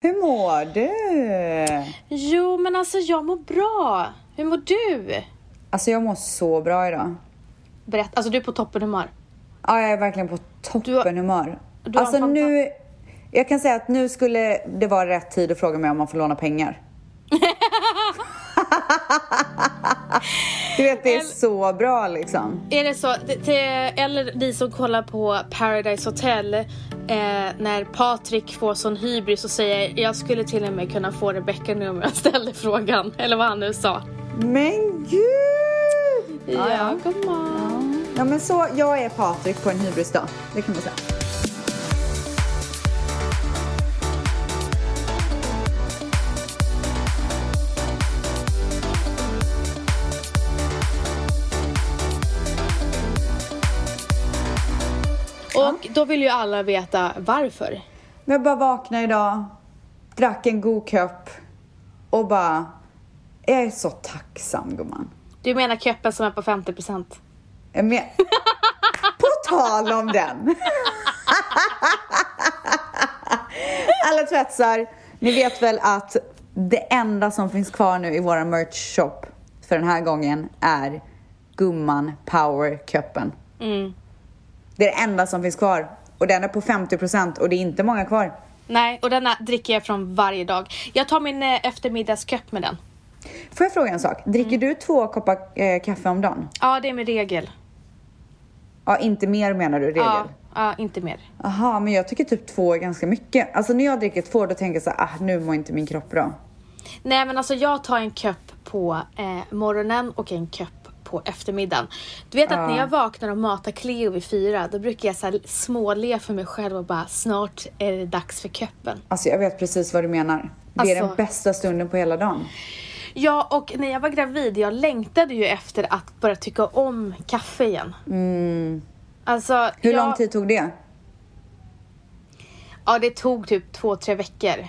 Hur mår du? Jo, men alltså jag mår bra. Hur mår du? Alltså jag mår så bra idag. Berätta, alltså du är på toppenhumör. Ja, jag är verkligen på toppenhumör. du har Alltså nu, jag kan säga att nu skulle det vara rätt tid att fråga mig om man får låna pengar. du vet, det är så bra liksom. Är det så, till, eller ni som kollar på Paradise Hotel, eh, när Patrik får sån hybris och säger jag skulle till och med kunna få Rebecca nu om jag ställde frågan, eller vad han nu sa. Men gud! Ja, gumman. Ja men så, jag är Patrik på en hybrisdag. Det kan man säga. Då vill ju alla veta varför. Jag bara vaknade idag, drack en god kopp och bara... Jag är så tacksam gumman. Du menar köppen som är på 50%? Jag men, på tal om den. Alla tvättsar, ni vet väl att det enda som finns kvar nu i våra merch shop för den här gången är Gumman Power Cupen. Mm. Det är det enda som finns kvar. Och den är på 50% och det är inte många kvar. Nej, och denna dricker jag från varje dag. Jag tar min eh, eftermiddagsköp med den. Får jag fråga en sak? Dricker du två koppar eh, kaffe om dagen? Ja, det är min regel. Ja, inte mer menar du, regel? Ja, ja, inte mer. Jaha, men jag tycker typ två är ganska mycket. Alltså när jag dricker två då tänker jag så här, ah, nu mår inte min kropp bra. Nej, men alltså jag tar en kopp på eh, morgonen och en kopp på eftermiddagen. Du vet att när jag vaknar och matar Cleo vid fyra, då brukar jag så här småle för mig själv och bara snart är det dags för köppen. Alltså jag vet precis vad du menar. Det är den Alltså- bästa stunden på hela dagen. Ja, och när jag var gravid, jag längtade ju efter att börja tycka om kaffe igen. Alltså, Mm. Hur jag, lång tid tog det? Ja, det tog typ två, tre veckor.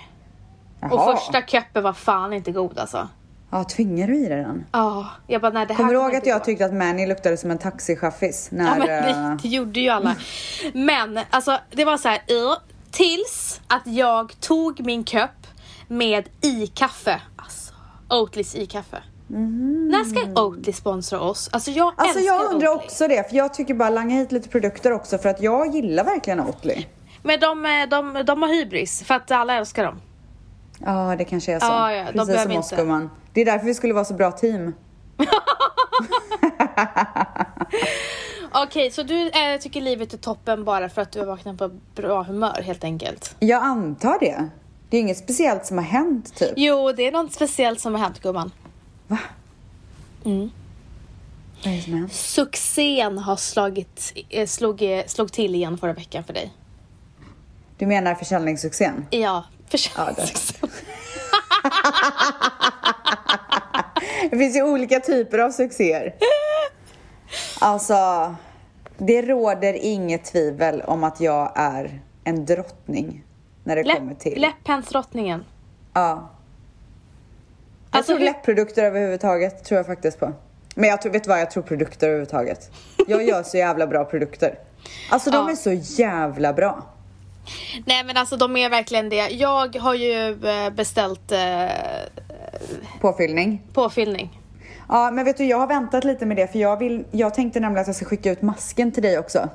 Jaha. Och första köppen var fan inte god alltså. Ja, tvingar du i dig den? Ja, jag bara nej det här Kommer du ihåg att jag gå. tyckte att Manny luktade som en taxichaffis? När, Ja men eh, det, det gjorde ju alla. Men alltså det var så här, tills att jag tog min kopp med i-kaffe. Alltså, Oatlys i-kaffe. När ska Oatly sponsra oss? Alltså jag. Alltså älskar jag undrar Oatly. också det, för jag tycker bara langa hit lite produkter också för att jag gillar verkligen Oatly. Men de, eh, de, de har hybris för att alla älskar dem. Ja, det kanske är så. Ja, ja, de Precis som oss inte. gumman. Det är därför vi skulle vara så bra team. Okej, så du eh, tycker livet är toppen bara för att du har vaknat på bra humör helt enkelt? Jag antar det. Det är inget speciellt som har hänt typ. Jo, det är något speciellt som har hänt gumman. Va? Mm. Vad är det som har hänt? Succén har slagit, eh, slog, eh, slog till igen förra veckan för dig. Du menar försäljningssuccén? Ja, Ja, försäljningssuccén. Det finns ju olika typer av succéer. Alltså, det råder inget tvivel om att jag är en drottning när det kommer Läpp, till... läppensdrottningen. Ja. Jag Alltså, tror hur- läppprodukter överhuvudtaget, tror jag faktiskt på. Men jag tror, vet du vad, jag tror produkter överhuvudtaget. Jag gör så jävla bra produkter. Alltså de Ja. är så jävla bra. Nej men alltså de är verkligen det. Jag har ju eh, beställt eh, Påfyllning. påfyllning. Ja, men vet du, jag har väntat lite med det för jag, vill, jag tänkte nämligen att jag ska skicka ut masken till dig också.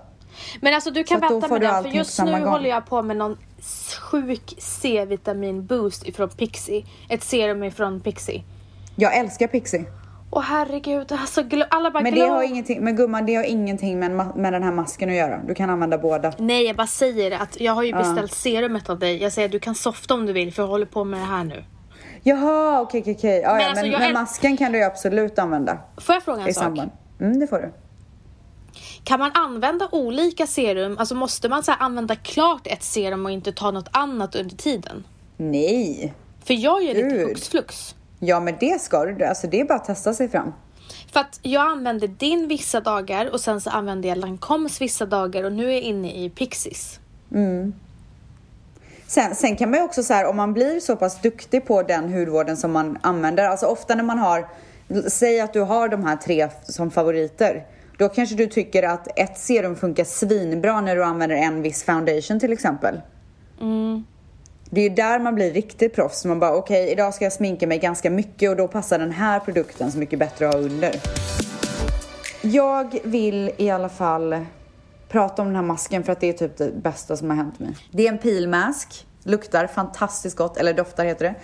Men alltså du kan Så vänta med den för just nu gång. håller jag på med någon sjuk C-vitamin boost ifrån Pixie. Ett serum ifrån Pixie. Jag älskar Pixie. Åh herregud, alltså alla bara Men det har ingenting, men gumman det har ingenting med, med den här masken att göra. Du kan använda båda. Nej jag bara säger att jag har ju beställt serumet av dig. Jag säger du kan softa om du vill för jag håller på med det här nu. Jaha, okej okej okej. Ja, Men ja, alltså, men, jag men äl- masken kan du ju absolut använda. Får jag fråga en I sak? samband. Mm, det får du. Kan man använda olika serum? Alltså måste man så använda klart ett serum och inte ta något annat under tiden? Nej. För jag gör lite Gud. hux flux. Ja men det ska du. Alltså det är bara att testa sig fram. För att jag använder din vissa dagar och sen så använder jag Lancoms vissa dagar och nu är jag inne i Pixies. Sen, sen kan man ju också så här, om man blir så pass duktig på den hudvården som man använder, alltså ofta när man har, säg att du har de här tre som favoriter, då kanske du tycker att ett serum funkar svinbra när du använder en viss foundation till exempel. Det är där man blir riktigt proffs. Man bara okej, idag ska jag sminka mig ganska mycket och då passar den här produkten så mycket bättre att ha under. Jag vill i alla fall prata om den här masken för att det är typ det bästa som har hänt mig. Det är en peel mask, luktar fantastiskt gott, eller doftar heter det.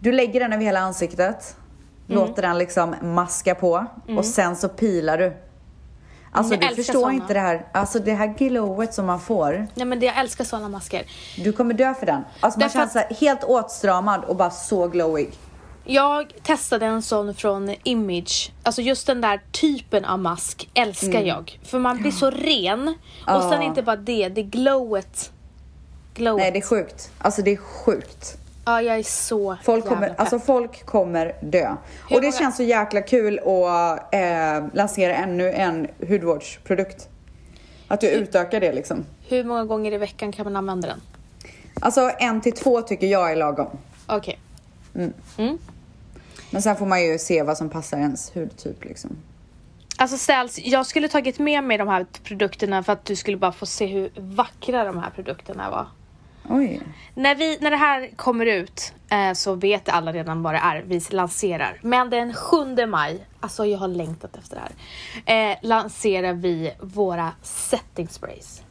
Du lägger den över hela ansiktet, Mm. låter den liksom maska på och sen så pilar du. Alltså Jag du förstår såna. inte det här, alltså det här glowet som man får. Nej men det, jag älskar sådana masker. Du kommer dö för den. Alltså man Därför känns så här helt åtstramad och bara så glowig. Jag testade en sån från Image. Alltså just den där typen av mask älskar jag. För man blir så ren. Och Ja. sen inte bara det, det glowet. Glowet. Nej det är sjukt. Alltså det är sjukt. Ja, jag är så Folk jävla kommer, pepp. alltså folk kommer dö. Hur och det många- känns så jäkla kul att eh, lansera ännu en hudvårdsprodukt. Att du utökar det liksom. Hur många gånger i veckan kan man använda den? Alltså en till två tycker jag är lagom. Okej. Men sen får man ju se vad som passar ens hudtyp liksom. Alltså Ställs, jag skulle tagit med mig de här produkterna för att du skulle bara få se hur vackra de här produkterna var. Oj. När, vi, när det här kommer ut eh, så vet alla redan vad det är vi lanserar. Men den 7 maj, alltså jag har längtat efter det här, eh, lanserar vi våra setting sprays.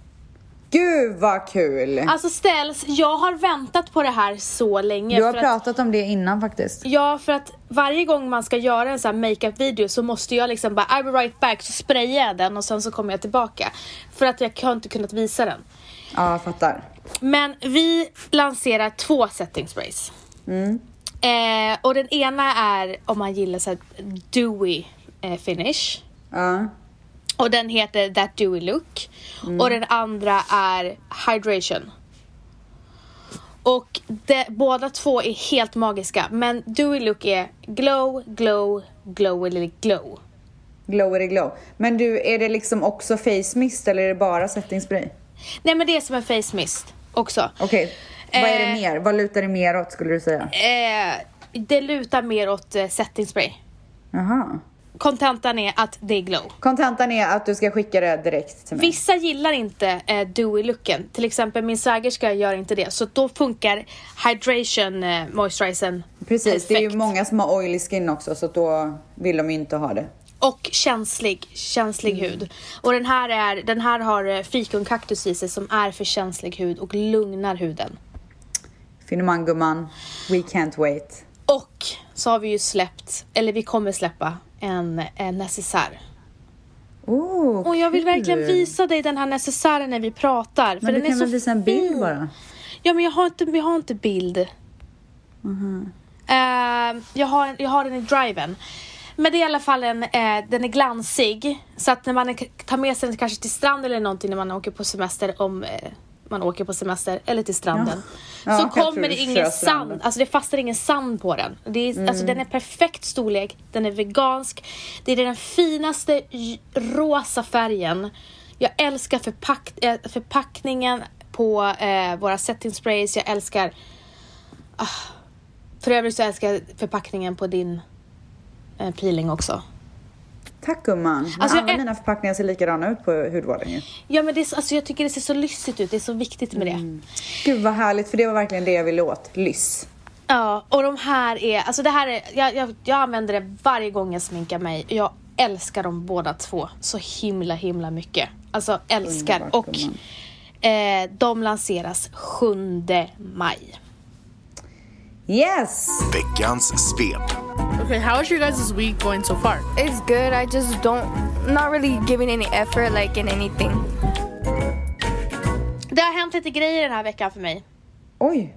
Gud vad kul! Alltså Ställs, jag har väntat på det här så länge. Du har för att- pratat om det innan faktiskt. Ja, för att varje gång man ska göra en sån här makeup-video så måste jag liksom bara I'll be right back, så sprayar jag den och sen så kommer jag tillbaka. För att jag har inte kunnat visa den. Ja, jag fattar. Men vi lanserar två setting sprays. Eh, och den ena är om man gillar så här dewy eh, finish. Ja. Och den heter That Dewy Look. Och den andra är Hydration. Och det, båda två är helt magiska. Men Dewy Look är glow, glow, glow eller glow. Glowery glow. Men du, är det liksom också face mist eller är det bara setting spray? Nej men det är som en face mist också. Okej, vad är det Eh. mer? Vad lutar det mer åt skulle du säga? Eh, det lutar mer åt eh, setting spray. Jaha. Kontentan är att det är glow. Kontentan är att du ska skicka det direkt till mig. Vissa gillar inte eh, dewy looken. Till exempel min svägerska gör inte det. Så då funkar hydration eh, moisturizern Precis, det är ju perfekt. många som har oily skin också så då vill de ju inte ha det. Och känslig, känslig Mm. hud. Och den här, är, den här har eh, fikonkaktus i sig som är för känslig hud och lugnar huden. Finemang gumman, we can't wait. Och så har vi ju släppt, eller vi kommer släppa, en, en necessär. Oh, Och jag vill kul. verkligen visa dig den här necessären när vi pratar. Men du kan väl visa en bild fin. bara? Ja men jag har inte, jag har inte bild. Mhm. Eh, jag, har, jag har den i driven. Men det är i alla fall en, eh, den är glansig. Så att när man tar med sig den kanske till strand eller någonting när man åker på semester, om eh, man åker på semester, eller till stranden. Ja, så tror kommer det ingen stranden. sand, alltså det fastnar ingen sand på den. Det är, Mm. alltså, den är perfekt storlek, den är vegansk. Det är den finaste rosa färgen. Jag älskar förpack, eh, förpackningen på eh, våra setting sprays. Jag älskar ah, för övrigt så älskar jag förpackningen på din peeling också. Tack gumman. Men Alltså, alla jag- mina förpackningar ser likadana ut på hudvården ju. Ja men det är, alltså, jag tycker det ser så lyssigt ut, det är så viktigt med det. Gud vad härligt, för det var verkligen det jag ville åt. Lyss. Ja, och de här är, alltså det här är, jag, jag, jag använder det varje gång jag sminkar mig. Jag älskar dem båda två så himla himla mycket. Alltså älskar. Underbart, och gumman. eh, de lanseras 7 maj. Yes! Veckans svep. Okay, how is your guys' week going so far? It's good. I just don't, not really giving any effort like in anything. Det har hänt lite grejer den här veckan för mig. Oj,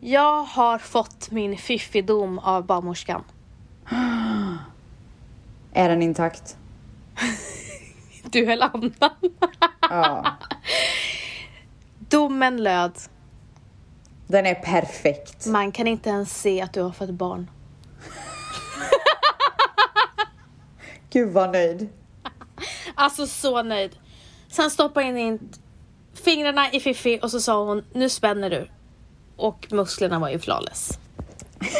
Jag har fått min fiffidom av barnmorskan. är den intakt? Du eller annan. Ja. Domen löd, Den är perfekt. man kan inte ens se att du har fått barn. Gud vad nöjd. Alltså så nöjd. Sen stoppade jag in fingrarna i Fifi och så sa hon, nu spänner du. Och musklerna var ju flawless.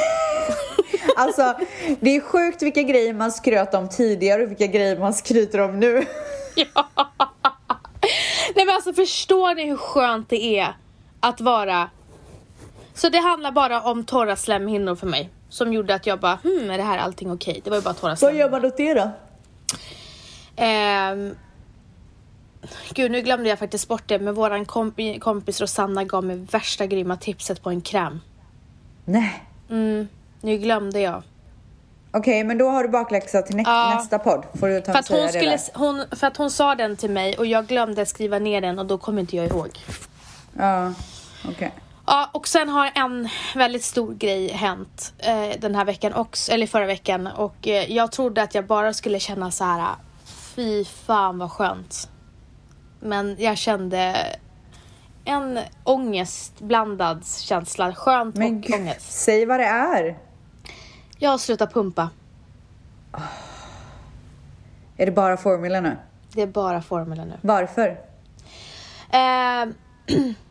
Alltså, det är sjukt vilka grejer man skröt om tidigare och vilka grejer man skryter om nu. Ja. Nej men alltså förstår ni hur skönt det är att vara Så det handlar bara om torra slemhinnor för mig. Som gjorde att jag bara, hmm, är det här allting okej? Det var ju bara torra Vad gör man åt det då? Ehm, gud, nu glömde jag faktiskt bort det, men våran komp- kompis Rosanna gav mig värsta grymma tipset på en kräm. Nej. Mm, nu glömde jag. Okej, men då har du bakläxa till nä- Ja. nästa podd. Får du ta För att, hon skulle, hon, för att hon sa den till mig och jag glömde skriva ner den och då kommer inte jag ihåg. Ja, okej. Ja, och sen har en väldigt stor grej hänt eh, den här veckan också, eller förra veckan och eh, jag trodde att jag bara skulle känna så här, fy fan vad skönt. Men jag kände en ångestblandad känsla, skönt Men och gud, ångest. säg vad det är. Jag har slutat pumpa. Är det bara formula nu? Det är bara formelen nu. Varför? Eh,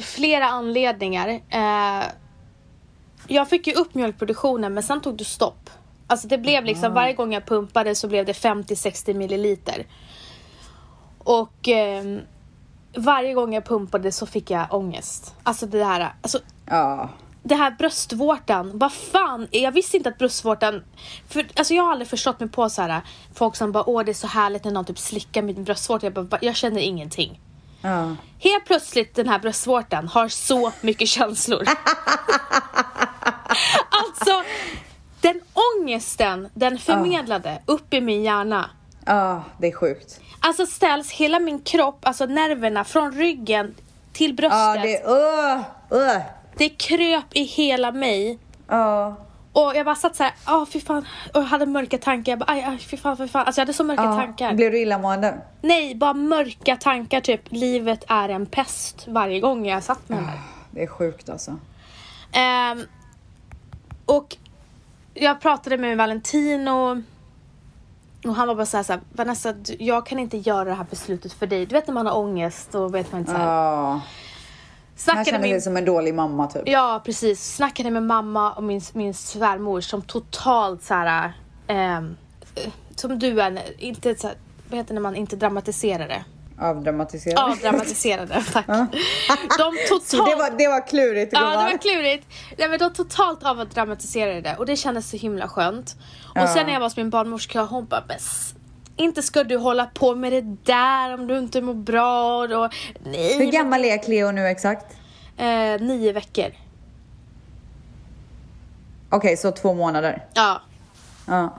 flera anledningar. Eh, jag fick ju upp mjölkproduktionen men sen tog det stopp. Alltså det blev liksom varje gång jag pumpade så blev det 50-60 milliliter. Och eh, varje gång jag pumpade så fick jag ångest. Alltså det här, alltså Ja. det här bröstvårtan, vad fan, jag visste inte att bröstvårtan, för alltså jag har aldrig förstått mig på så här folk som bara åh det är så härligt när någon typ slickar min bröstvårta, jag bara "Va? jag känner ingenting. Ja. Helt plötsligt den här bröstvårtan har så mycket känslor. alltså, den ångesten den förmedlade upp i min hjärna. Ja, det är sjukt. Alltså ställs hela min kropp, alltså nerverna från ryggen till bröstet. Ja, det. Uh, uh. det kröp i hela mig. Ja. Och jag bara satt såhär, åh fy fan, och jag hade mörka tankar. Jag bara, aj, aj fy fan, fy fan. Alltså jag hade så mörka ja. tankar. Blev du illamående? Nej, bara mörka tankar typ, livet är en pest varje gång jag satt med den där. Det är sjukt alltså. Ehm, och jag pratade med Valentino och han var bara såhär, såhär Vanessa, jag kan inte göra det här beslutet för dig. Du vet när man har ångest och vet man inte såhär. Ja. Snackade känner med sig som en dålig mamma typ. Ja, precis. Snackade med mamma och min, min svärmor som totalt så här, ehm, eh, som du är, inte så här, vad heter det när man inte dramatiserar det? Avdramatiserad. Avdramatiserade, tack. De Så totalt... det var, det var klurigt Ja, det gumman. var klurigt. Nej, men de totalt avdramatiserade det och det kändes så himla skönt. Och Ja. sen när jag var hos min barnmorska, hon bara "Bäst, inte ska du hålla på med det där om du inte mår bra. Då. Nej, Hur gammal är Cleo nu exakt? eh, nio veckor. Okej, så två månader. Ja. Ja.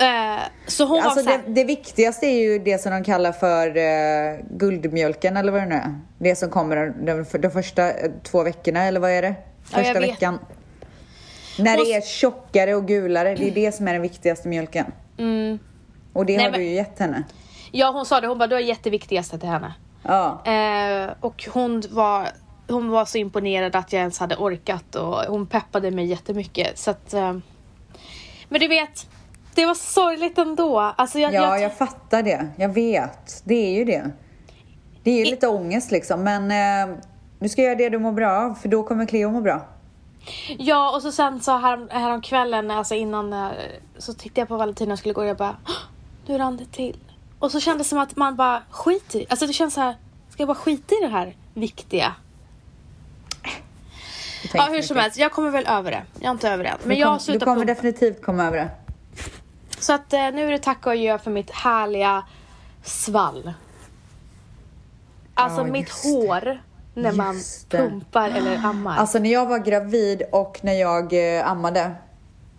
Eh, så hon Alltså var så här, det, det viktigaste är ju det som de kallar för eh, guldmjölken eller vad det nu är. Det som kommer de, de, de första eh, två veckorna eller vad är det? Ja, Första vet. veckan. När Och- det är tjockare och gulare, det är det som är den viktigaste mjölken. Mm. Och det Nej, har men- du ju gett henne. Ja hon sa det, hon bara du är jätteviktigaste till henne. Ja. Eh, och hon var, hon var så imponerad att jag ens hade orkat och hon peppade mig jättemycket. Så att, eh, men du vet, det var sorgligt ändå. Alltså jag, Ja, jag, jag fattar det. Jag vet. Det är ju det. Det är ju I- lite ångest liksom, men eh, du ska göra det du mår bra av, för då kommer Cleo må bra. ja och så sen så här, häromkvällen, alltså innan, eh, så tittade jag på Valentina och skulle gå och jag bara, "Åh, nu rann det till. Och så kändes det som att man bara skiter i, alltså det känns så här, ska jag bara skita i det här viktiga? Ja hur som helst, jag kommer väl över det. Jag är inte över det än. Men Du, jag har kom, du kommer pumpa. definitivt komma över det. Så att eh, nu är det tack och adjö för mitt härliga svall. Alltså Ja, mitt just det. hår när man Just det. pumpar eller ammar. Alltså när jag var gravid och när jag eh, ammade,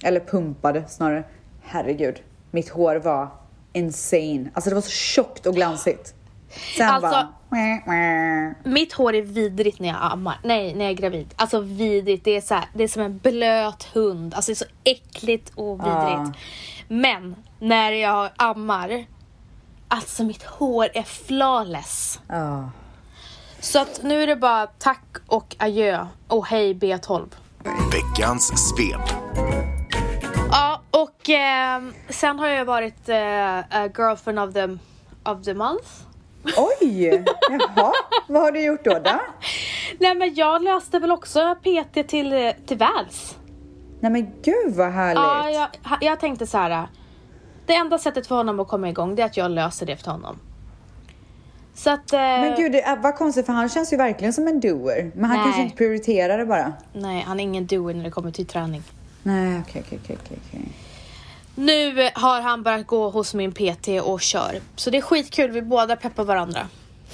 eller pumpade snarare, herregud, mitt hår var insane. Alltså det var så tjockt och glansigt. Sen Alltså- bara... Mäh, mäh. Mitt hår är vidrigt när jag ammar. Nej, när jag är gravid. Alltså vidrigt. Det är, så här, det är som en blöt hund. Alltså det är så äckligt och vidrigt. Men när jag ammar, alltså mitt hår är flawless. Ja. Så att nu är det bara tack och adjö och hej B12. Veckans svep. Och ehm, sen har jag varit eh, girlfriend of the, of the month. Oj! Jaha, vad har du gjort då? då? Nej men jag löste väl också PT till, eh, till Väls. Nej men gud vad härligt. Ja, jag, jag tänkte så här. Det enda sättet för honom att komma igång det är att jag löser det för honom. Så att... Eh, Men gud, det vad konstigt för han känns ju verkligen som en doer. Men han Nej. kanske inte prioriterar det bara. Nej, han är ingen doer när det kommer till träning. Nej, okej, okej, okej, okej, okej. Nu har han börjat gå hos min PT och kör. Så det är skitkul, vi båda peppar varandra.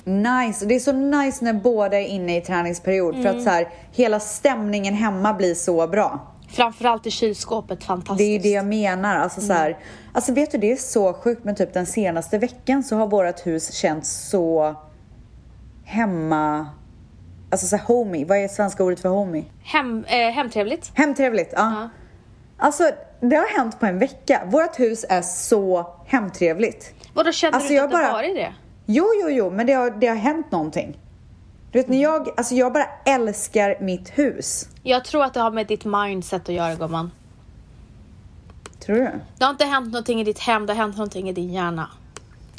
Nice, det är så nice när båda är inne i träningsperiod för Mm. att så här, hela stämningen hemma blir så bra. Framförallt i kylskåpet, fantastiskt. Det är ju det jag menar. Alltså, så här, alltså vet du, det är så sjukt men typ den senaste veckan så har vårt hus känts så hemma... Alltså så här, homey. Vad är svenska ordet för homey? Hem, eh, hemtrevligt. Hemtrevligt, ja. Ja. Alltså det har hänt på en vecka. Vårt hus är så hemtrevligt. Vadå, känner Alltså, du inte att det bara- varit det? Jo, jo, jo, men det har, det har hänt någonting. Du vet, när jag, alltså jag bara älskar mitt hus. Jag tror att det har med ditt mindset att göra gumman. Tror du? Det har inte hänt någonting i ditt hem, det har hänt någonting i din hjärna.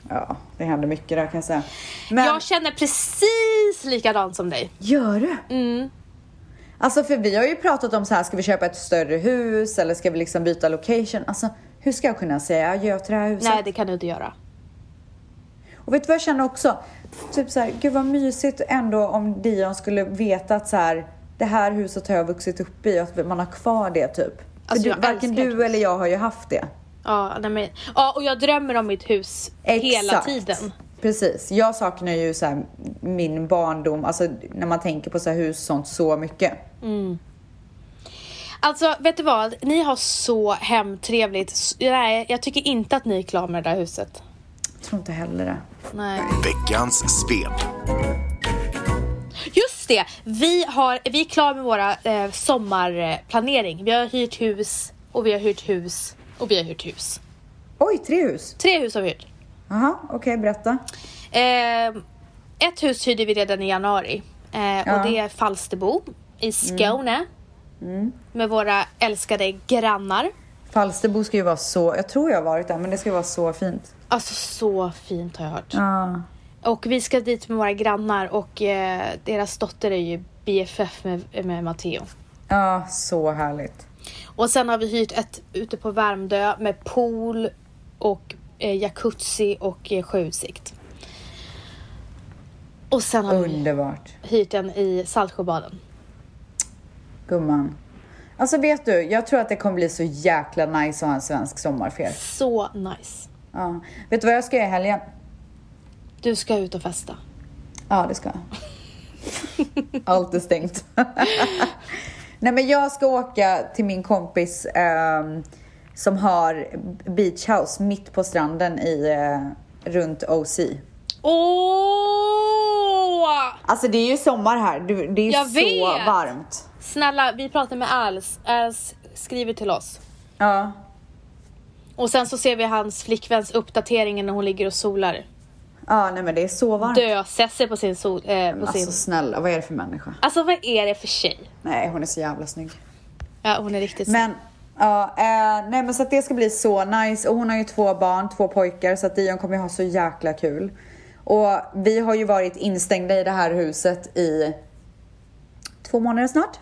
Ja, det händer mycket där kan jag säga. Men, Jag känner precis likadant som dig. gör du? Mm. Alltså för vi har ju pratat om så här, ska vi köpa ett större hus eller ska vi liksom byta location? Alltså hur ska jag kunna säga adjö till det här huset? Nej, det kan du inte göra. Och vet du vad jag känner också? Typ så här, gud vad mysigt ändå om Dion skulle veta att så här, det här huset har jag vuxit upp i och att man har kvar det typ. Alltså, du, varken du hus. eller jag har ju haft det. Ja, nej, men, ja, och jag drömmer om mitt hus hela Exakt. tiden. Precis. Jag saknar ju så här, min barndom, alltså när man tänker på så här hus och sånt så mycket. Alltså, vet du vad? Ni har så hemtrevligt. Nej, jag tycker inte att ni är klara med det där huset. Jag tror inte heller det. Nej. Veckans svep. Just det! Vi, har, vi är klara med våra eh, sommarplanering. Vi har hyrt hus och vi har hyrt hus och vi har hyrt hus. Oj, tre hus. Tre hus har vi hyrt. Jaha, okej, berätta. Eh, ett hus hyrde vi redan i januari. Eh, Ja. Och det är Falsterbo i Skåne. Med våra älskade grannar. Falsterbo ska ju vara så, jag tror jag har varit där, men det ska vara så fint. Alltså så fint har jag hört. Ja. Och vi ska dit med våra grannar och eh, deras dotter är ju BFF med, med Matteo. Ja, så härligt. Och sen har vi hyrt ett ute på Värmdö med pool och eh, jacuzzi och eh, sjöutsikt. Och sen har vi Underbart. hyrt en i Saltsjöbaden. Gumman. Alltså vet du, jag tror att det kommer bli så jäkla nice att ha en svensk sommarfer. Så nice. Ja. Vet du vad jag ska göra i helgen? Du ska ut och festa. Ja, det ska jag. Allt är stängt. Nej, men jag ska åka till min kompis ehm, som har beach house mitt på stranden i, eh, runt OC. Åh! Alltså det är ju sommar här. Det är ju Jag så vet. varmt. Snälla, vi pratar med Als. Als skriver till oss. Ja. Och sen så ser vi hans flickväns uppdatering när hon ligger och solar. Ja, nej men det är så varmt. Dösesser på sin sol... Eh, på Alltså sin... snälla, vad är det för människa? Alltså vad är det för tjej? Nej, hon är så jävla snygg. Ja, hon är riktigt Men, ja, eh, nej men så att det ska bli så nice. Och hon har ju två barn, två pojkar, så att Dion kommer ju ha så jäkla kul. Och vi har ju varit instängda i det här huset i två månader snart.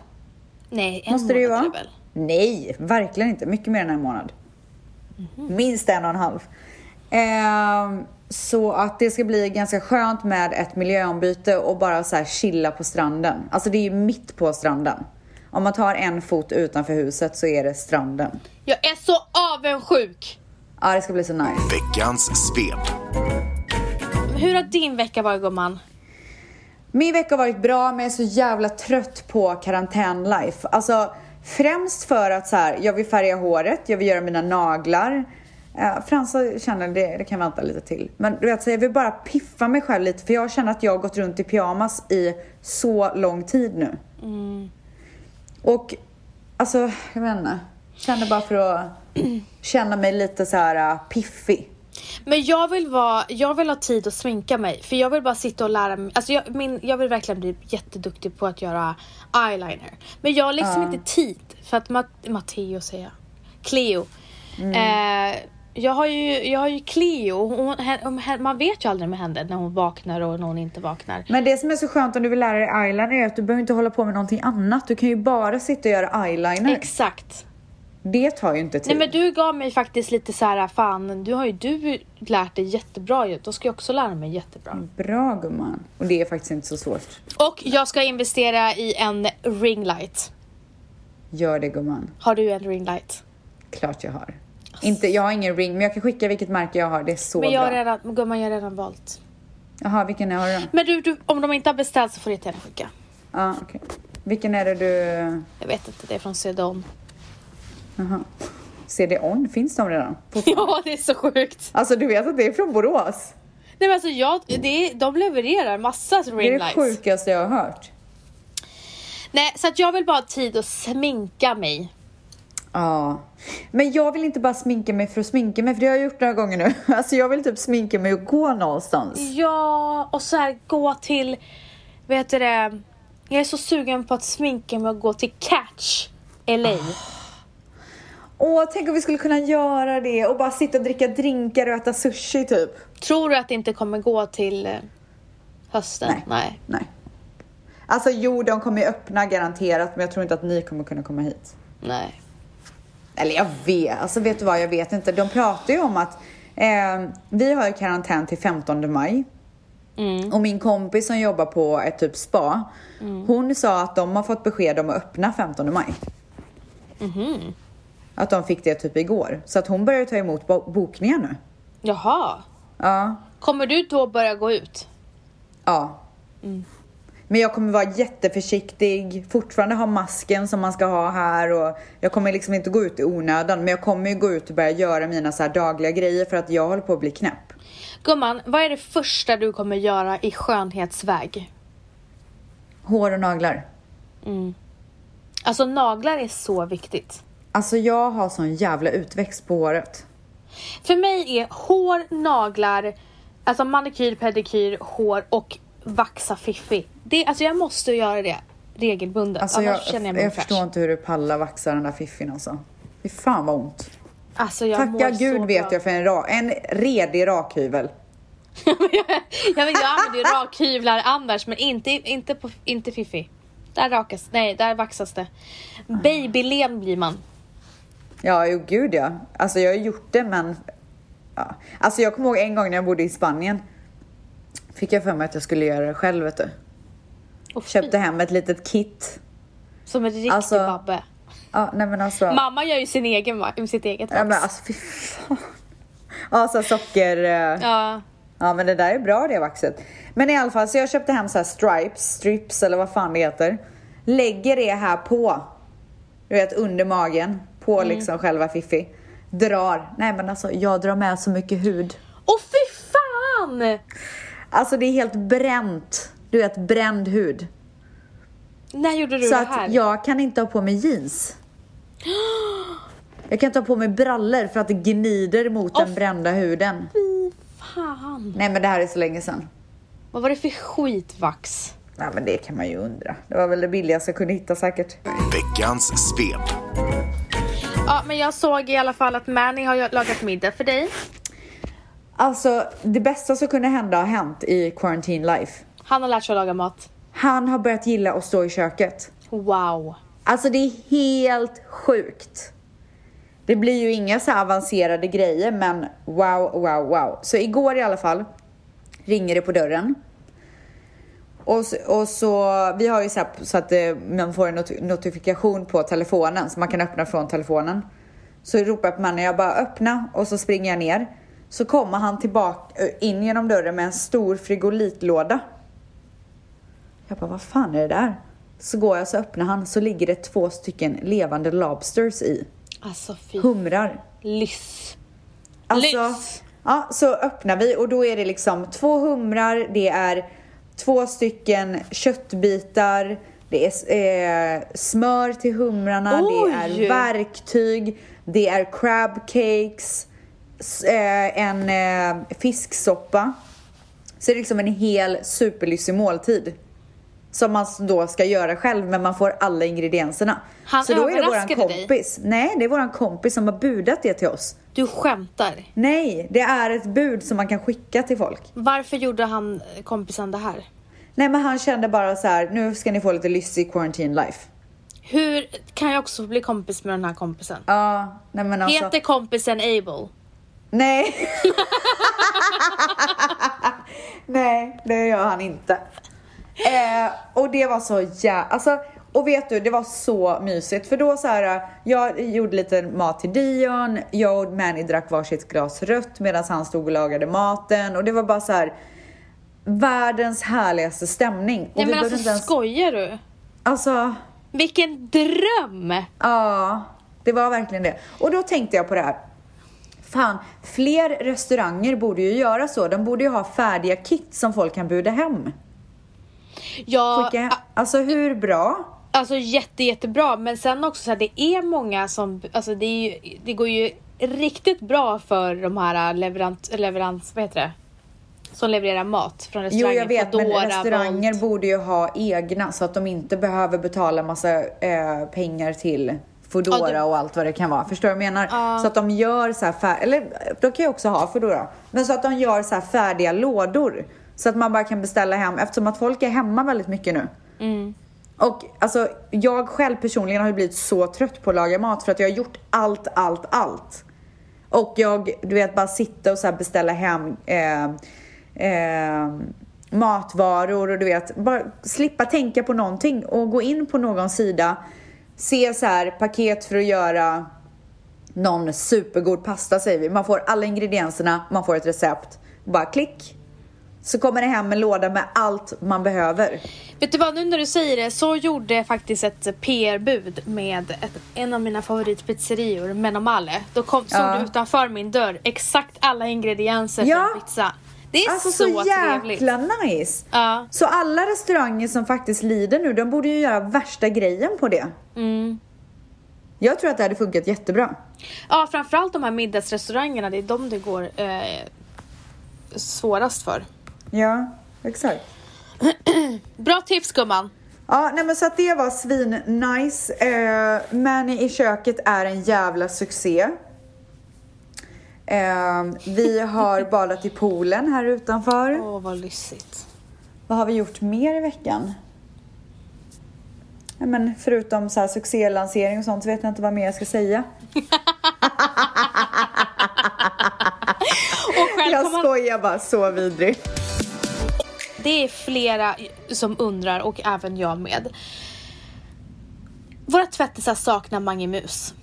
Nej, en Måste det ju månad det väl? Nej, verkligen inte. Mycket mer än en månad. Minst en och en halv. Ehm, så att det ska bli ganska skönt med ett miljöombyte och bara så här chilla på stranden. Alltså det är ju mitt på stranden. Om man tar en fot utanför huset så är det stranden. Jag är så avundsjuk! Ja, det ska bli så nice. Veckans svep. Hur har din vecka varit gumman? Min vecka har varit bra men jag är så jävla trött på karantän-life. Alltså främst för att så här, jag vill färga håret, jag vill göra mina naglar. Uh, Fransa känner det, det kan vänta lite till. Men du vet, så jag vill bara piffa mig själv lite för jag känner att jag har gått runt i pyjamas i så lång tid nu. Och alltså, jag vet inte. Känner bara för att känna mig lite så här uh, piffig. Men jag vill, vara, jag vill ha tid att sminka mig. För jag vill bara sitta och lära mig. Alltså jag, min, jag vill verkligen bli jätteduktig på att göra eyeliner. Men jag har liksom inte tid. För att Mat- Matteo säger jag. Cleo. Eh, jag, har ju, jag har ju Cleo. Hon, hon, hon, man vet ju aldrig med henne när hon vaknar och när hon inte vaknar. Men det som är så skönt om du vill lära dig eyeliner är att du behöver inte hålla på med någonting annat. Du kan ju bara sitta och göra eyeliner. Exakt. Det tar ju inte tid. Nej men du gav mig faktiskt lite så här, fan du har ju du lärt dig jättebra ju. Då ska jag också lära mig jättebra. Bra gumman. Och det är faktiskt inte så svårt. Och jag ska investera i en ringlight. Gör det gumman. Har du en ringlight? Klart jag har. Inte, jag har ingen ring, men jag kan skicka vilket märke jag har. Det är så Men jag har bra. redan, gumman jag har redan valt. Jaha, vilken har du då? Men du, du, om de inte har beställt så får du jättegärna skicka. Ja, okej. Vilken är det du... Jag vet inte, det är från Cedon. Jaha. CD-ON, finns de redan? Ja, det är så sjukt. Alltså du vet att det är från Borås? Nej men alltså jag, det är, de levererar massa Det är ringlights. det sjukaste jag har hört. Nej, så att jag vill bara ha tid att sminka mig. Ja. Men jag vill inte bara sminka mig för att sminka mig, för det har jag gjort några gånger nu. Alltså jag vill typ sminka mig och gå någonstans. Ja, och så här gå till, vet du det, jag är så sugen på att sminka mig och gå till Catch LA. Åh, tänk om vi skulle kunna göra det och bara sitta och dricka drinkar och äta sushi typ. Tror du att det inte kommer gå till eh, hösten? Nej. Nej. Nej. Alltså jo, de kommer ju öppna garanterat, men jag tror inte att ni kommer kunna komma hit. Nej. Eller jag vet, alltså vet du vad, jag vet inte. De pratar ju om att eh, vi har ju karantän till 15 maj. Och min kompis som jobbar på ett typ spa, hon sa att de har fått besked om att öppna 15 maj. Att de fick det typ igår. Så att hon börjar ta emot bo- bokningar nu. Jaha. Ja. Kommer du då börja gå ut? Ja. Men jag kommer vara jätteförsiktig, fortfarande ha masken som man ska ha här och jag kommer liksom inte gå ut i onödan men jag kommer ju gå ut och börja göra mina så dagliga grejer för att jag håller på att bli knäpp. Gumman, vad är det första du kommer göra i skönhetsväg? Hår och naglar. Alltså naglar är så viktigt. Alltså jag har sån jävla utväxt på håret. För mig är hår, naglar, alltså manikyr, pedikyr, hår och vaxa fiffi. Det, alltså jag måste göra det regelbundet. Alltså jag, känner jag jag, mig förstår fräsch. inte hur du pallar vaxa den där fiffin alltså. Fy fan vad ont. Alltså jag Tacka gud vet bra. jag för en, ra, en redig rakhyvel. jag, vet, jag använder ju rakhyvlar annars men inte, inte, på, inte fiffi. Där rakas, nej där vaxas det. Babylen blir man. Ja, jo gud ja. Alltså jag har gjort det men... Ja. Alltså jag kommer ihåg en gång när jag bodde i Spanien. Fick jag för mig att jag skulle göra det själv vet du. Och fy, Köpte hem ett litet kit. Som en riktig Alltså, babbe. Ja, nej men alltså. Mamma gör ju sin egen, sitt eget Ja vax. men alltså fy fan. Ja, så socker... eh, Ja. Ja men det där är bra det vaxet. Men i alla fall så jag köpte hem så här stripes, strips eller vad fan det heter. Lägger det här på, du vet under magen, på liksom själva fiffi. Drar, nej men alltså jag drar med så mycket hud. Och fy fan! Alltså det är helt bränt. Du vet bränd hud. När gjorde du Så det här? att jag kan inte ha på mig jeans. Jag kan inte ha på mig brallor för att det gnider mot den Åh, brända huden. Fy fan. Nej men det här är så länge sedan. Vad var det för skitvax? Nej men det kan man ju undra. Det var väl det billigaste jag kunde hitta säkert. Veckans svep. Ja, men jag såg i alla fall att Manny har lagat middag för dig. Alltså, det bästa som kunde hända har hänt i Quarantine Life. Han har lärt sig att laga mat. Han har börjat gilla att stå i köket. Wow. Alltså det är helt sjukt. Det blir ju inga så avancerade grejer men wow, wow, wow. Så igår i alla fall ringer det på dörren. Och så, och så vi har ju så, här, så att eh, man får en not- notifikation på telefonen så man kan öppna från telefonen. Så ropar jag på mannen, jag bara öppna och så springer jag ner. Så kommer han tillbaka eh, in genom dörren med en stor frigolitlåda. Jag bara, vad fan är det där? Så går jag så öppnar han så ligger det två stycken levande lobsters i. Alltså fy Humrar. lyss. Alltså, Lyx. ja, så öppnar vi och då är det liksom två humrar, det är två stycken köttbitar, det är eh, smör till humrarna, Oj! det är verktyg, det är crab cakes, eh, en eh, fisksoppa. Så det är liksom en hel superlyxig måltid. Som man då ska göra själv men man får alla ingredienserna. Han så då är det våran överraskade dig? kompis. Nej, det är våran kompis som har budat det till oss. Du skämtar. Nej, det är ett bud som man kan skicka till folk. Varför gjorde han kompisen det här? Nej men han kände bara så här, nu ska ni få lite lyssig quarantine life. Hur kan jag också bli kompis med den här kompisen? Ja, nej men alltså. Heter kompisen Abel? Nej. Nej, det gör han inte. Eh, och det var så jä... Alltså, och vet du, det var så mysigt. För då så här, jag gjorde lite mat till Dion, jag och Manny drack varsitt glas rött medan han stod och lagade maten. Och det var bara så här världens härligaste stämning. Och Nej men alltså ens- skojar du? Alltså, Vilken dröm! Ja, det var verkligen det. Och då tänkte jag på det här. Fan, fler restauranger borde ju göra så. De borde ju ha färdiga kit som folk kan bjuda hem. Ja, Skicka. Alltså hur bra? alltså jätte, jättebra. Men sen också så här, det är många som, alltså det, är ju, det går ju riktigt bra för de här leverant, leverans, vad heter det? Som levererar mat från Jo, restauranger. jag vet, men Foodora, restauranger Volt. borde ju ha egna så att de inte behöver betala massa eh, pengar till Foodora Ja, det- och allt vad det kan vara. Förstår du vad jag menar? Ja. Så att de gör så här fär- eller de kan ju också ha Foodora. Men så att de gör så här färdiga lådor. Så att man bara kan beställa hem eftersom att folk är hemma väldigt mycket nu. Mm. Och alltså, jag själv personligen har ju blivit så trött på att laga mat för att jag har gjort allt, allt, allt. Och jag, du vet, bara sitta och så beställa hem eh, eh, matvaror och du vet, bara slippa tänka på någonting och gå in på någon sida, se så här paket för att göra någon supergod pasta säger vi. Man får alla ingredienserna, man får ett recept. Bara klick. Så kommer det hem en låda med allt man behöver. Vet du vad, nu när du säger det så gjorde jag faktiskt ett PR-bud med ett, en av mina favoritpizzerior, Menomale. Då kom, stod Ja. det utanför min dörr exakt alla ingredienser Ja. för en pizza. Det är Alltså så, så, trevligt. jäkla nice! Ja. Så alla restauranger som faktiskt lider nu, de borde ju göra värsta grejen på det. Mm. Jag tror att det hade funkat jättebra. ja, framförallt de här middagsrestaurangerna, det är de det går eh, svårast för. Ja, exakt. Bra tips gumman! Ja, nej men så att det var svin nice. Eh, Manny i köket är en jävla succé. Eh, vi har badat i poolen här utanför. Åh, vad lyssigt. Vad har vi gjort mer i veckan? Ja, men förutom så här succélansering och sånt så vet jag inte vad mer jag ska säga. Och själv Jag skojar bara, så vidrig. Det är flera som undrar och även jag med. Våra tvättisar saknar Mange Mus.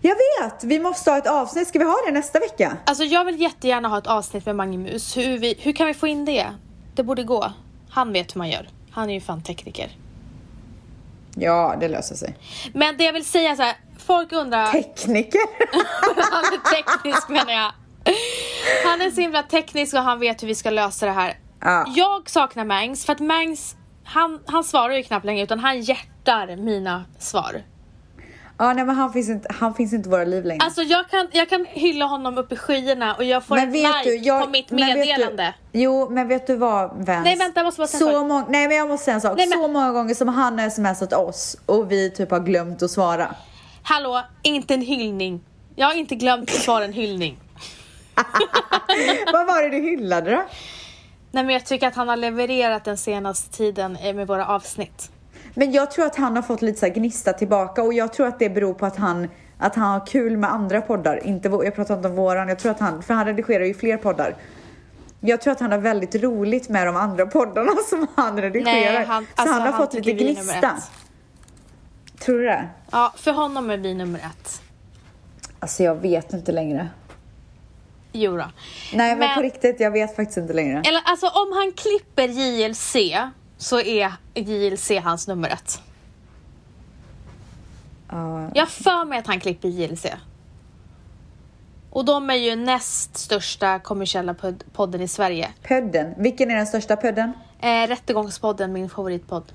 Jag vet! Vi måste ha ett avsnitt. Ska vi ha det nästa vecka? Alltså jag vill jättegärna ha ett avsnitt med Mange Mus. Hur, vi, hur kan vi få in det? Det borde gå. Han vet hur man gör. Han är ju fan tekniker. Ja, det löser sig. Men det jag vill säga så här, folk undrar... Tekniker? han är teknisk menar jag. Han är så himla teknisk och han vet hur vi ska lösa det här. Ja. Jag saknar Mangs för att Mangs, han, han svarar ju knappt längre utan han hjärtar mina svar. ja, nej men han finns inte, han finns inte i våra liv längre. Alltså jag kan, jag kan hylla honom upp i skyarna och jag får men vet like du, jag, på mitt meddelande. Du, jo, men vet du vad Vans? Nej, vänta, jag måste bara säga en så sak. många, Nej men jag måste säga en sak. Nej, men- Så många gånger som han har smsat oss och vi typ har glömt att svara. Hallå, inte en hyllning. Jag har inte glömt att svara en hyllning. vad var det du hyllade då? Nej men jag tycker att han har levererat den senaste tiden eh, med våra avsnitt. Men jag tror att han har fått lite så gnista tillbaka och jag tror att det beror på att han att han har kul med andra poddar. Inte, jag pratar inte om våran, jag tror att han, för han redigerar ju fler poddar. Jag tror att han har väldigt roligt med de andra poddarna som han redigerar. han- så alltså, han har han fått lite gnista. Tror du det? Ja, för honom är vi nummer ett. Alltså jag vet inte längre. Jo då. Nej men, Men- på riktigt, jag vet faktiskt inte längre. Eller alltså om han klipper JLC så är JLC hans nummer ett. Ja, Jag för mig att han klipper JLC. Och de är ju näst största kommersiella pod- podden i Sverige. Pödden. Vilken är den största pödden? Eh, Rättegångspodden, min favoritpodd.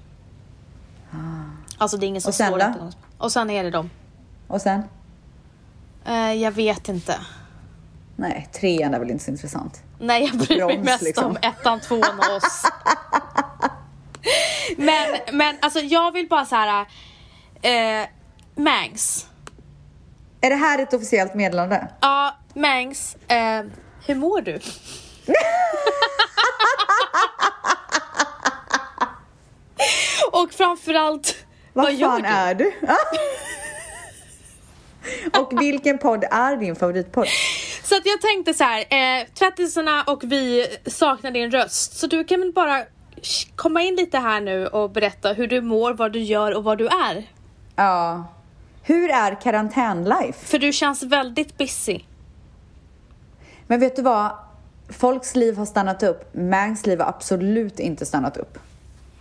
Alltså det är ingen som Ah. Och sen slår då? Rättegångs- Och sen är det dem. Och sen? Eh, jag vet inte. Nej, trean är väl inte så intressant. Nej, jag bryr mig mest liksom. om ettan, tvåan och oss. men, men alltså jag vill bara så här. Eh, Mangs. Är det här ett officiellt meddelande? Ja, Mangs. Eh, hur mår du? och framförallt, Vad, Vad gör fan du? är du? och vilken podd är din favoritpodd? Så att jag tänkte så här, eh, tvättisarna och vi saknar din röst. Så du kan väl bara komma in lite här nu och berätta hur du mår, vad du gör och vad du är. Ja. Hur är karantänlife? För du känns väldigt busy. Men vet du vad? Folks liv har stannat upp. Mangs liv har absolut inte stannat upp.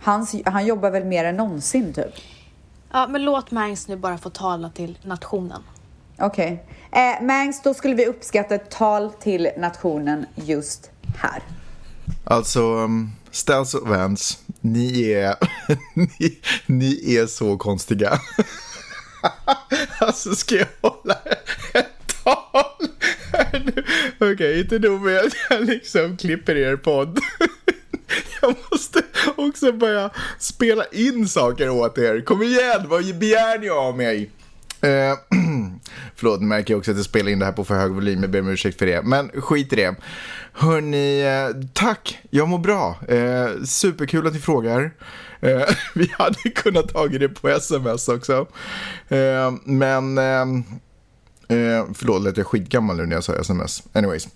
Hans, han jobbar väl mer än någonsin typ. Ja, men låt Mangs nu bara få tala till nationen. Okej. Eh, Mangs, då skulle vi uppskatta ett tal till nationen just här. Alltså, um, Stels och Vance, ni är, ni, ni är så konstiga. alltså, ska jag hålla ett tal här nu? Okej, inte nog med att jag liksom klipper er podd. Jag måste också börja spela in saker åt er. Kom igen, vad begär ni av mig? Eh, förlåt, nu märker jag också att jag spelar in det här på för hög volym. Jag ber om ursäkt för det. Men skit i det. Hörni, eh, tack. Jag mår bra. Eh, superkul att ni frågar. Eh, vi hade kunnat tagit det på sms också. Eh, men... Eh, eh förlåt, lät jag skitgammal nu när jag sa sms. Anyways.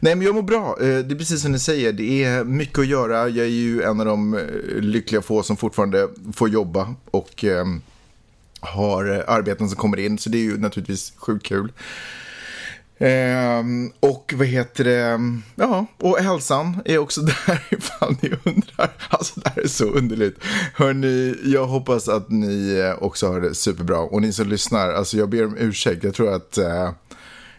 Nej, men jag mår bra. Eh, det är precis som ni säger. Det är mycket att göra. Jag är ju en av de eh, lyckliga få som fortfarande får jobba och eh, har eh, arbeten som kommer in. Så det är ju naturligtvis sjukt kul. Ehm, och vad heter det? Ja, och hälsan är också där ifall ni undrar. Alltså det här är så underligt. Hörni, jag hoppas att ni eh, också har det superbra. Och ni som lyssnar, alltså jag ber om ursäkt. Jag tror att eh,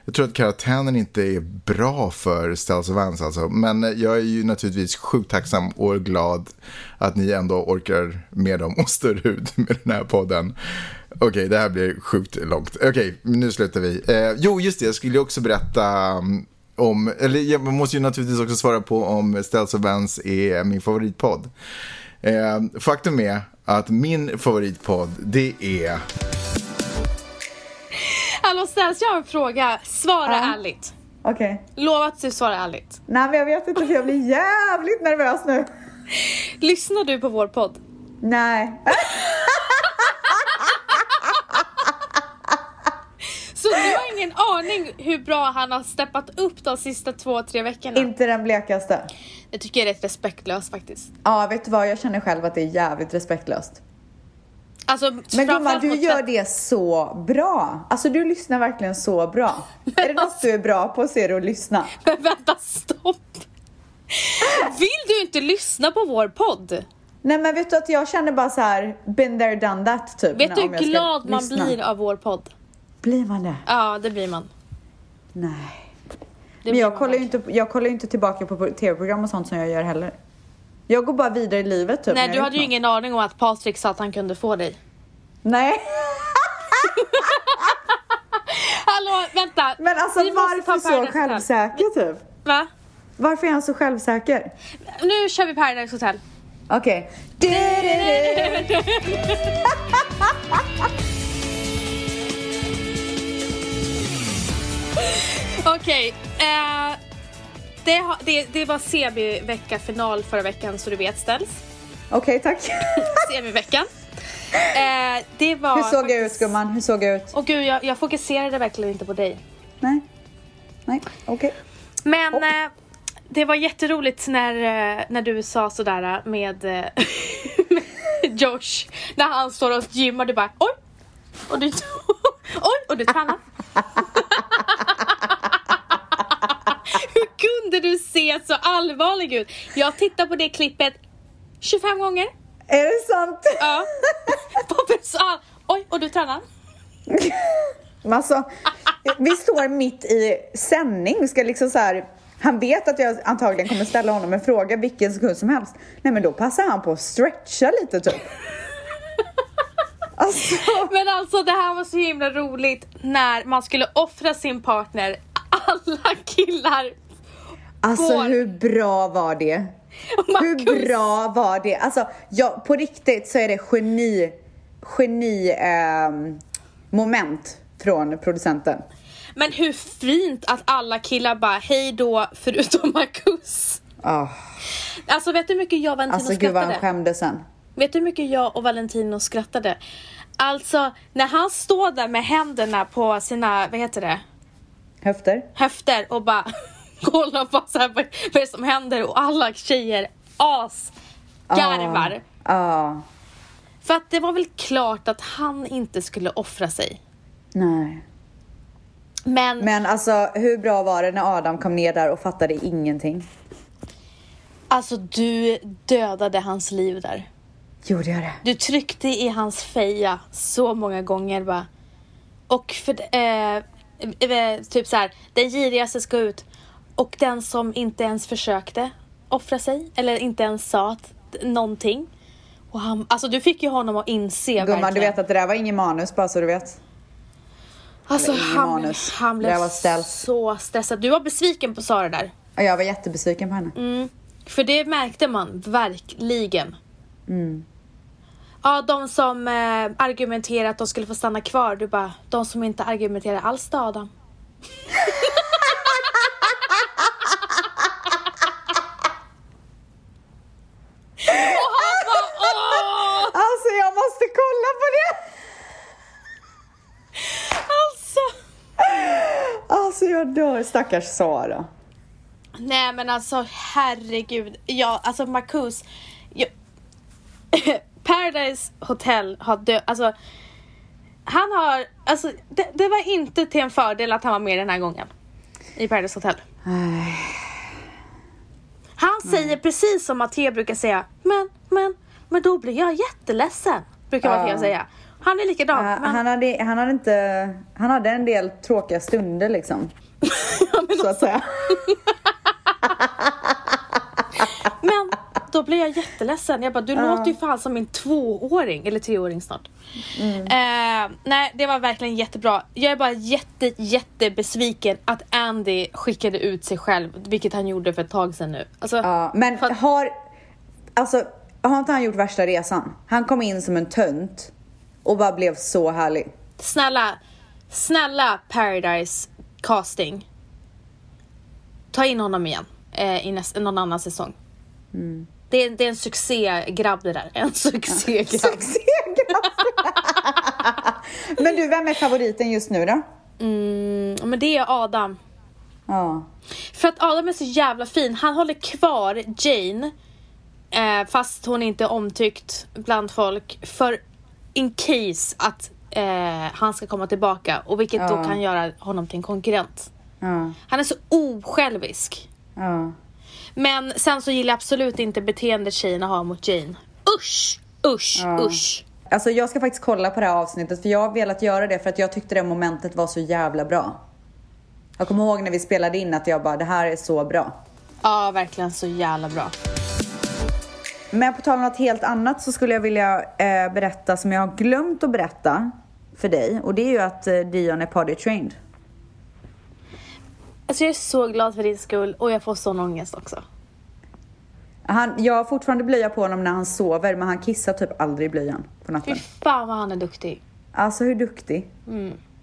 jag tror att karantänen inte är bra för Stells och Vans alltså. Men jag är ju naturligtvis sjukt tacksam och glad att ni ändå orkar med dem och står ut med den här podden. Okej, det här blir sjukt långt. Okej, nu slutar vi. Eh, jo, just det, jag skulle ju också berätta mm, om, eller jag måste ju naturligtvis också svara på om Stells och Vans är min favoritpodd. Eh, faktum är att min favoritpodd, det är... Hallå Stels, jag har en fråga. Svara Ja. ärligt. Okej. Lova att du svarar ärligt. Nej, men jag vet inte för jag blir jävligt nervös nu. Lyssnar du på vår podd? Nej. Så du har ingen aning hur bra han har steppat upp de sista två, tre veckorna? inte den blekaste. Det tycker jag är rätt respektlöst faktiskt. Ja, vet du vad? Jag känner själv att det är jävligt respektlöst. Alltså, Men gumman, du gör det så bra. Alltså du lyssnar verkligen så bra. Är det något du är bra på så är det att lyssna. Men vänta, stopp! Vill du inte lyssna på vår podd? Nej men vet du att jag känner bara så här, been there done that typ. Vet du hur glad man lyssna. blir av vår podd? Blir man det? Ja, det blir man. Nej. Det Men jag kollar, inte, jag kollar ju inte tillbaka på tv-program och sånt som jag gör heller. Jag går bara vidare i livet typ. Nej, du hade ju ingen aning om att Patrik sa att han kunde få dig. Nej. Hallå, vänta! Men alltså Vi varför så självsäker typ? Va? Varför är han så självsäker? Nu kör vi Paradise Hotel. Okej. Okej, eh, det, har- det, det var CB-vecka final förra veckan så du vet ställs. Okej, tack. CB-veckan. Eh, det var Hur såg jag ut faktiskt- gumman? Hur såg jag ut? Åh gud, jag, jag fokuserade verkligen inte på dig. Nej. Nej, okej. Men Hopp. eh, det var jätteroligt när, eh, när du sa sådär med, eh, med Josh. När han står och gymmar du bara oj. Och du, oj, och du tränar. Hur kunde du se så allvarlig ut? Jag tittar på det klippet 25 gånger. Är det sant? Ja. Pappa så all- Oj, och du tränar. Alltså, vi står mitt i sändning, ska liksom så här. Han vet att jag antagligen kommer ställa honom en fråga vilken sekund som helst. Nej men då passar han på att stretcha lite typ. Alltså, Men alltså det här var så himla roligt när man skulle offra sin partner. Alla killar. Alltså Går. hur bra var det? Hur Marcus. bra var det? Alltså, ja, på riktigt så är det geni, geni ehm, moment från producenten. Men hur fint att alla killar bara hej då förutom Marcus. Ah, Alltså vet du hur mycket jag, Valentina alltså gud vad han skrattade? skämdes sen. Vet du hur mycket jag och Valentino skrattade? Alltså, när han står där med händerna på sina, vad heter det, Höfter? höfter och bara kollar på så vad är det som händer och alla tjejer asgarvar. Ja. För att det var väl klart att han inte skulle offra sig. Nej. Men, Men alltså hur bra var det när Adam kom ner där och fattade ingenting? alltså du dödade hans liv där. Gjorde jag det? Du tryckte i hans feja så många gånger bara. Och för eh, eh, typ så här, den girigaste ska ut och den som inte ens försökte offra sig eller inte ens sa att, någonting. Och han, alltså du fick ju honom att inse Gumman, verkligen. du vet att det där var ingen manus bara så du vet. alltså, han, manus. han Det blev så stressad. Du var besviken på Sara där. Och jag var jättebesviken på henne. Mm. För det märkte man verkligen. Mm. Ja, de som eh, argumenterar att de skulle få stanna kvar, du bara, de som inte argumenterar alls då Adam. Och han bara, åh! Alltså jag måste kolla på det! Alltså. Alltså stackars Sara. Nej men alltså herregud. Ja, alltså Marcus. Jag, Paradise Hotel har dö... Alltså. Han har... Alltså det, det var inte till en fördel att han var med den här gången. I Paradise Hotel. Nej. Han säger precis som Matteo brukar säga. Men, men, men då blir jag jätteledsen. Brukar Ja. Matteo säga. Han är likadan. Ja, men, han, hade, han hade inte... Han hade en del tråkiga stunder liksom. Ja, men Så att säga. Men då blir jag jätteledsen. Jag bara, du låter ju fan som en tvååring, eller treåring snart. Eh, nej, det var verkligen jättebra. Jag är bara jätte, jättebesviken att Andy skickade ut sig själv, vilket han gjorde för ett tag sedan nu. Alltså, Ja, men för har... Alltså, har inte han gjort värsta resan? Han kom in som en tönt och bara blev så härlig. snälla, snälla Paradise casting. Ta in honom igen eh, i nästa, någon annan säsong. Det, är, det är en succégrabb det där. En succégrabb. Succégrabb! Men du, vem är favoriten just nu då? Mm, men det är Adam. Ja. För att Adam är så jävla fin. Han håller kvar Jane. Eh, fast hon inte är omtyckt bland folk. För in case att eh, han ska komma tillbaka. Och vilket då Ja. kan göra honom till en konkurrent. Ja. Han är så osjälvisk. Ja. Men sen så gillar jag absolut inte beteendet tjejerna har mot Jane. Usch! Usch! Usch! Alltså jag ska faktiskt kolla på det här avsnittet för jag har velat göra det för att jag tyckte det momentet var så jävla bra. Jag kommer ihåg när vi spelade in att jag bara, det här är så bra. Ja, verkligen så jävla bra. Men på tal om något helt annat så skulle jag vilja eh, berätta som jag har glömt att berätta för dig och det är ju att eh, Dion är party trained. Alltså jag är så glad för din skull och jag får sån ångest också. Han, jag har fortfarande blöja på honom när han sover men han kissar typ aldrig i blöjan på Fy natten. fan vad han är duktig. Alltså hur duktig.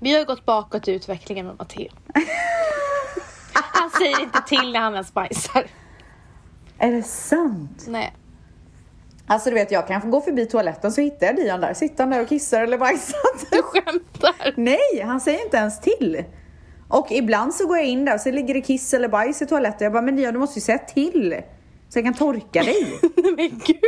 Vi har gått bakåt i utvecklingen med Matteo. Han säger inte till när han ens bajsar. Är det sant? Nej. Alltså du vet jag kan gå förbi toaletten så hittar jag Dion där. Sitter han där och kissar eller bajsat? Du skämtar. Nej, han säger inte ens till. Och ibland så går jag in där och så ligger det kiss eller bajs i toaletten. Jag bara, men Dion du måste ju säga till. Så jag kan torka dig. Nej men gud.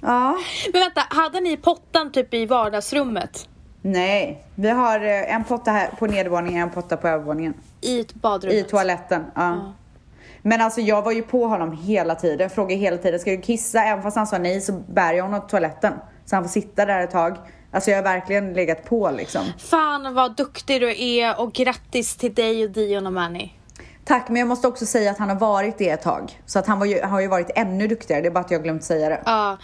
ja. Men vänta, hade ni pottan typ i vardagsrummet? Nej, vi har eh, en potta här på nedervåningen och en potta på övervåningen. I ett badrum? I toaletten, ja. Men alltså jag var ju på honom hela tiden, frågade hela tiden, ska du kissa? Även fast han sa nej så bär jag honom till toaletten. Så han får sitta där ett tag. Alltså jag har verkligen legat på liksom. Fan vad duktig du är och grattis till dig och Dion och Manny. Tack, men jag måste också säga att han har varit det ett tag. Så att han var ju, har ju varit ännu duktigare, det är bara att jag glömt säga det. Ja.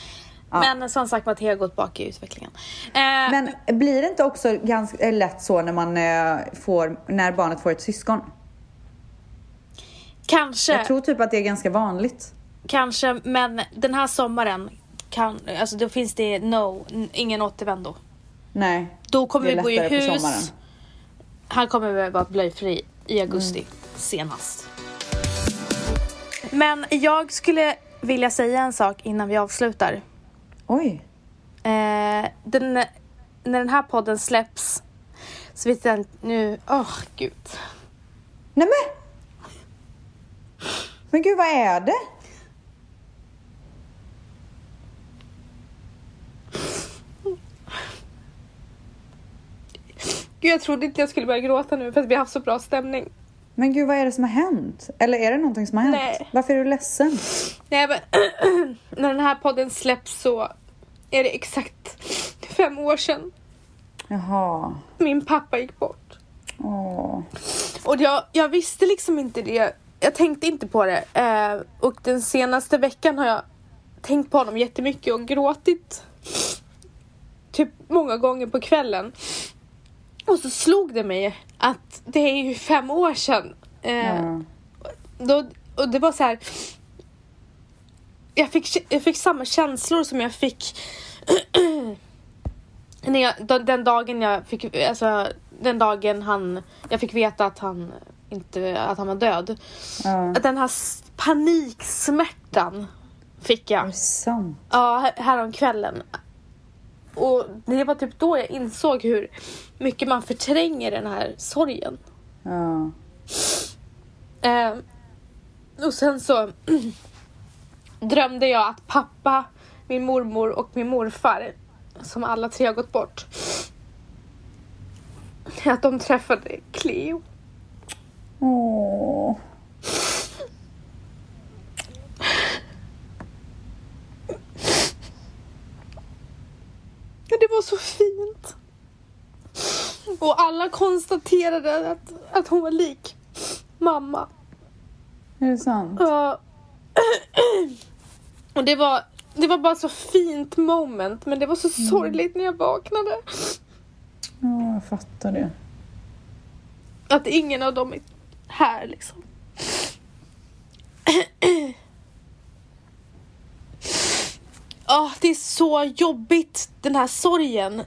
Men som sagt Matteo har gått bak i utvecklingen. Eh, Men blir det inte också ganska lätt så när man eh, får, när barnet får ett syskon? Kanske, Jag tror typ att det är ganska vanligt. kanske, men den här sommaren kan, alltså då finns det no, ingen återvändo. Nej. Då kommer vi bo i hus. Han kommer vara blöjfri i augusti Mm. senast. Men jag skulle vilja säga en sak innan vi avslutar. Oj. Eh, den, när den här podden släpps så vet jag inte nu, åh gud. Nej men! Men gud, vad är det? Gud jag trodde inte jag skulle börja gråta nu för att vi har haft så bra stämning. Men gud, vad är det som har hänt? Eller är det någonting som har hänt? Nej. Varför är du ledsen? Nej men när den här podden släpps så är det exakt fem år sedan Jaha. min pappa gick bort. Åh. Och jag, jag visste liksom inte det. Jag tänkte inte på det. Eh, och den senaste veckan har jag tänkt på honom jättemycket och gråtit. Typ många gånger på kvällen. Och så slog det mig att det är ju fem år sedan. Eh, Ja. då, och det var så här. Jag fick, jag fick samma känslor som jag fick när jag, den dagen jag fick, alltså den dagen han, jag fick veta att han inte, att han var död. Ja. Den här paniksmärtan fick jag. sant? Ja, här- häromkvällen. Och det var typ då jag insåg hur mycket man förtränger den här sorgen. Ja. Eh, och sen så drömde jag att pappa, min mormor och min morfar, som alla tre har gått bort, att de träffade Cleo. Åh. Det var så fint. Och alla konstaterade att, att hon var lik mamma. Är det sant? Ja. Och det var, det var bara så fint moment men det var så sorgligt när jag vaknade. Ja, jag fattar det. Att ingen av dem är här liksom. Ah, det är så jobbigt den här sorgen.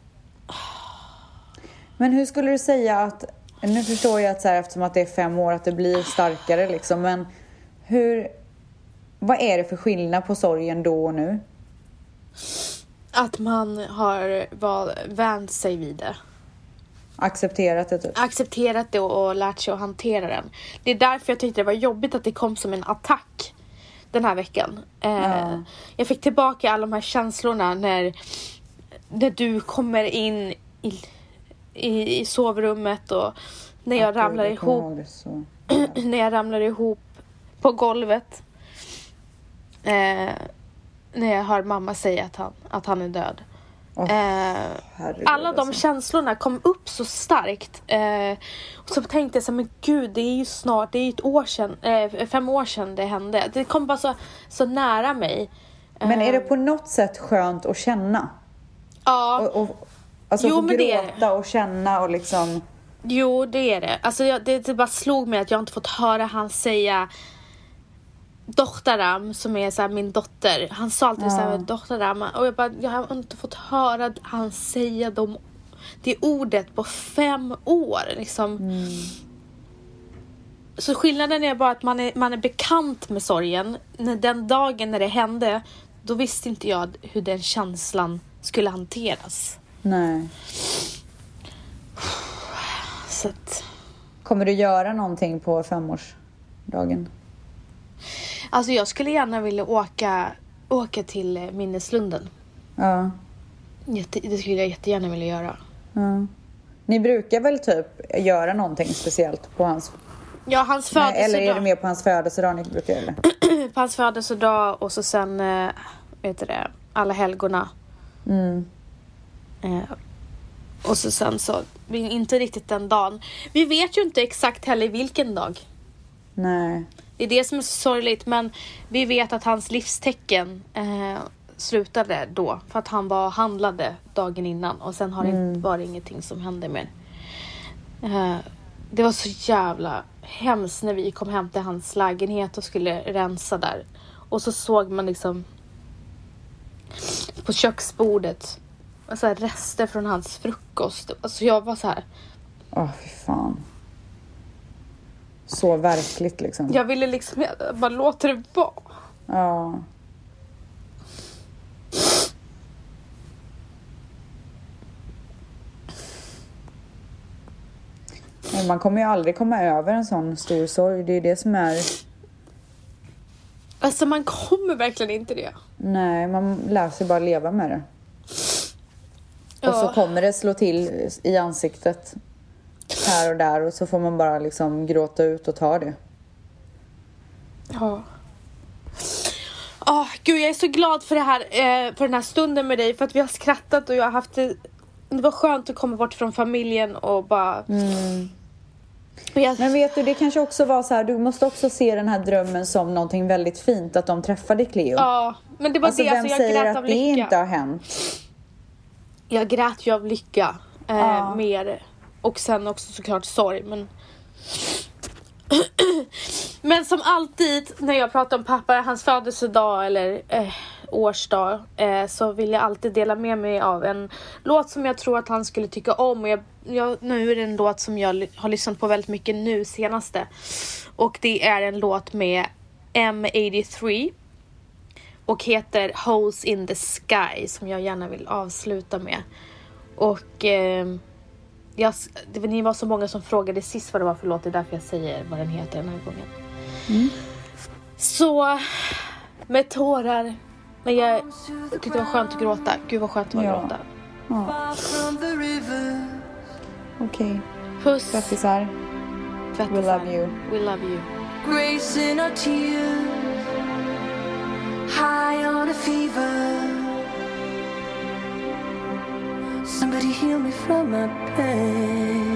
Men hur skulle du säga att, nu förstår jag att så här, eftersom att det är fem år att det blir starkare liksom, men hur, vad är det för skillnad på sorgen då och nu? Att man har var, vänt sig vid det. Accepterat det typ? accepterat det och, och lärt sig att hantera den. Det är därför jag tyckte det var jobbigt att det kom som en attack den här veckan. Eh, Ja. Jag fick tillbaka alla de här känslorna när, när du kommer in i, i, i sovrummet och när jag ramlar jag kommer ihop när jag ramlar ihop på golvet. Eh, när jag hör mamma säga att han, att han är död. Åh, Eh, alla de alltså. känslorna kom upp så starkt. Eh, och så tänkte jag så här, men gud det är ju snart, det är ju ett år sedan, eh, fem år sedan det hände. Det kom bara så, så nära mig. Men är det Eh, på något sätt skönt att känna? Ja, Och, och, alltså Jo, få men det är det. gråta och känna och liksom... jo det är det. Alltså jag, det, det bara slog mig att jag inte fått höra han säga Dottaram som är så min dotter. Han sa alltid så här och jag bara, jag har inte fått höra han säga de, det ordet på fem år liksom. Så skillnaden är bara att man är, man är bekant med sorgen. När den dagen när det hände, då visste inte jag hur den känslan skulle hanteras. Nej. Så att, Kommer du göra någonting på femårsdagen? Alltså jag skulle gärna vilja åka, åka till eh, minneslunden. Ja. Jätte, det skulle jag jättegärna vilja göra. ja. Ni brukar väl typ göra någonting speciellt på hans... Ja, hans Nej, födelsedag. eller är det mer på hans födelsedag ni brukar göra det? På hans födelsedag och så sen, eh, vet du det, alla helgona. Mm. Eh, och så sen så, inte riktigt den dagen. Vi vet ju inte exakt heller vilken dag. Nej. Det är det som är så sorgligt men vi vet att hans livstecken eh, slutade då för att han var handlade dagen innan och sen har det inte varit ingenting som hände mer. Eh, det var så jävla hemskt när vi kom hem till hans lägenhet och skulle rensa där. Och så såg man liksom på köksbordet alltså rester från hans frukost. Alltså jag var så här. Åh, fy fan så verkligt liksom. Jag ville liksom, jag bara låter det vara. Ja. Man kommer ju aldrig komma över en sån stor sorg. Det är det som är... Alltså man kommer verkligen inte det. Nej, man lär sig bara leva med det. Ja. Och så kommer det slå till i ansiktet här och där och så får man bara liksom gråta ut och ta det. Ja. Åh, gud, jag är så glad för, det här, eh, för den här stunden med dig. För att vi har skrattat och jag har haft det... Det var skönt att komma bort från familjen och bara... Och jag, Men vet du, det kanske också var så här, du måste också se den här drömmen som någonting väldigt fint att de träffade Cleo. ja, men det var alltså det. vem Alltså, jag säger grät att av det lycka. inte har hänt? Jag grät ju av lycka. Eh, Ja. Mer. Och sen också såklart sorg. Men... men som alltid när jag pratar om pappa, hans födelsedag eller eh, årsdag. Eh, så vill jag alltid dela med mig av en låt som jag tror att han skulle tycka om. Och jag, jag, nu är det en låt som jag har lyssnat på väldigt mycket nu senaste. Och det är en låt med M83 och heter Holes in the Sky som jag gärna vill avsluta med. Och eh, jag, det, ni var så många som frågade sist vad det var för låt, det är därför jag säger vad den heter den här gången. Så med tårar, men jag tyckte det var skönt att gråta. Gud vad skönt det var att Ja. gråta. Okej, Puss, grattisar. tvättisar. We love you. We love you. grace in our tears, high on a fever. somebody heal me from my pain.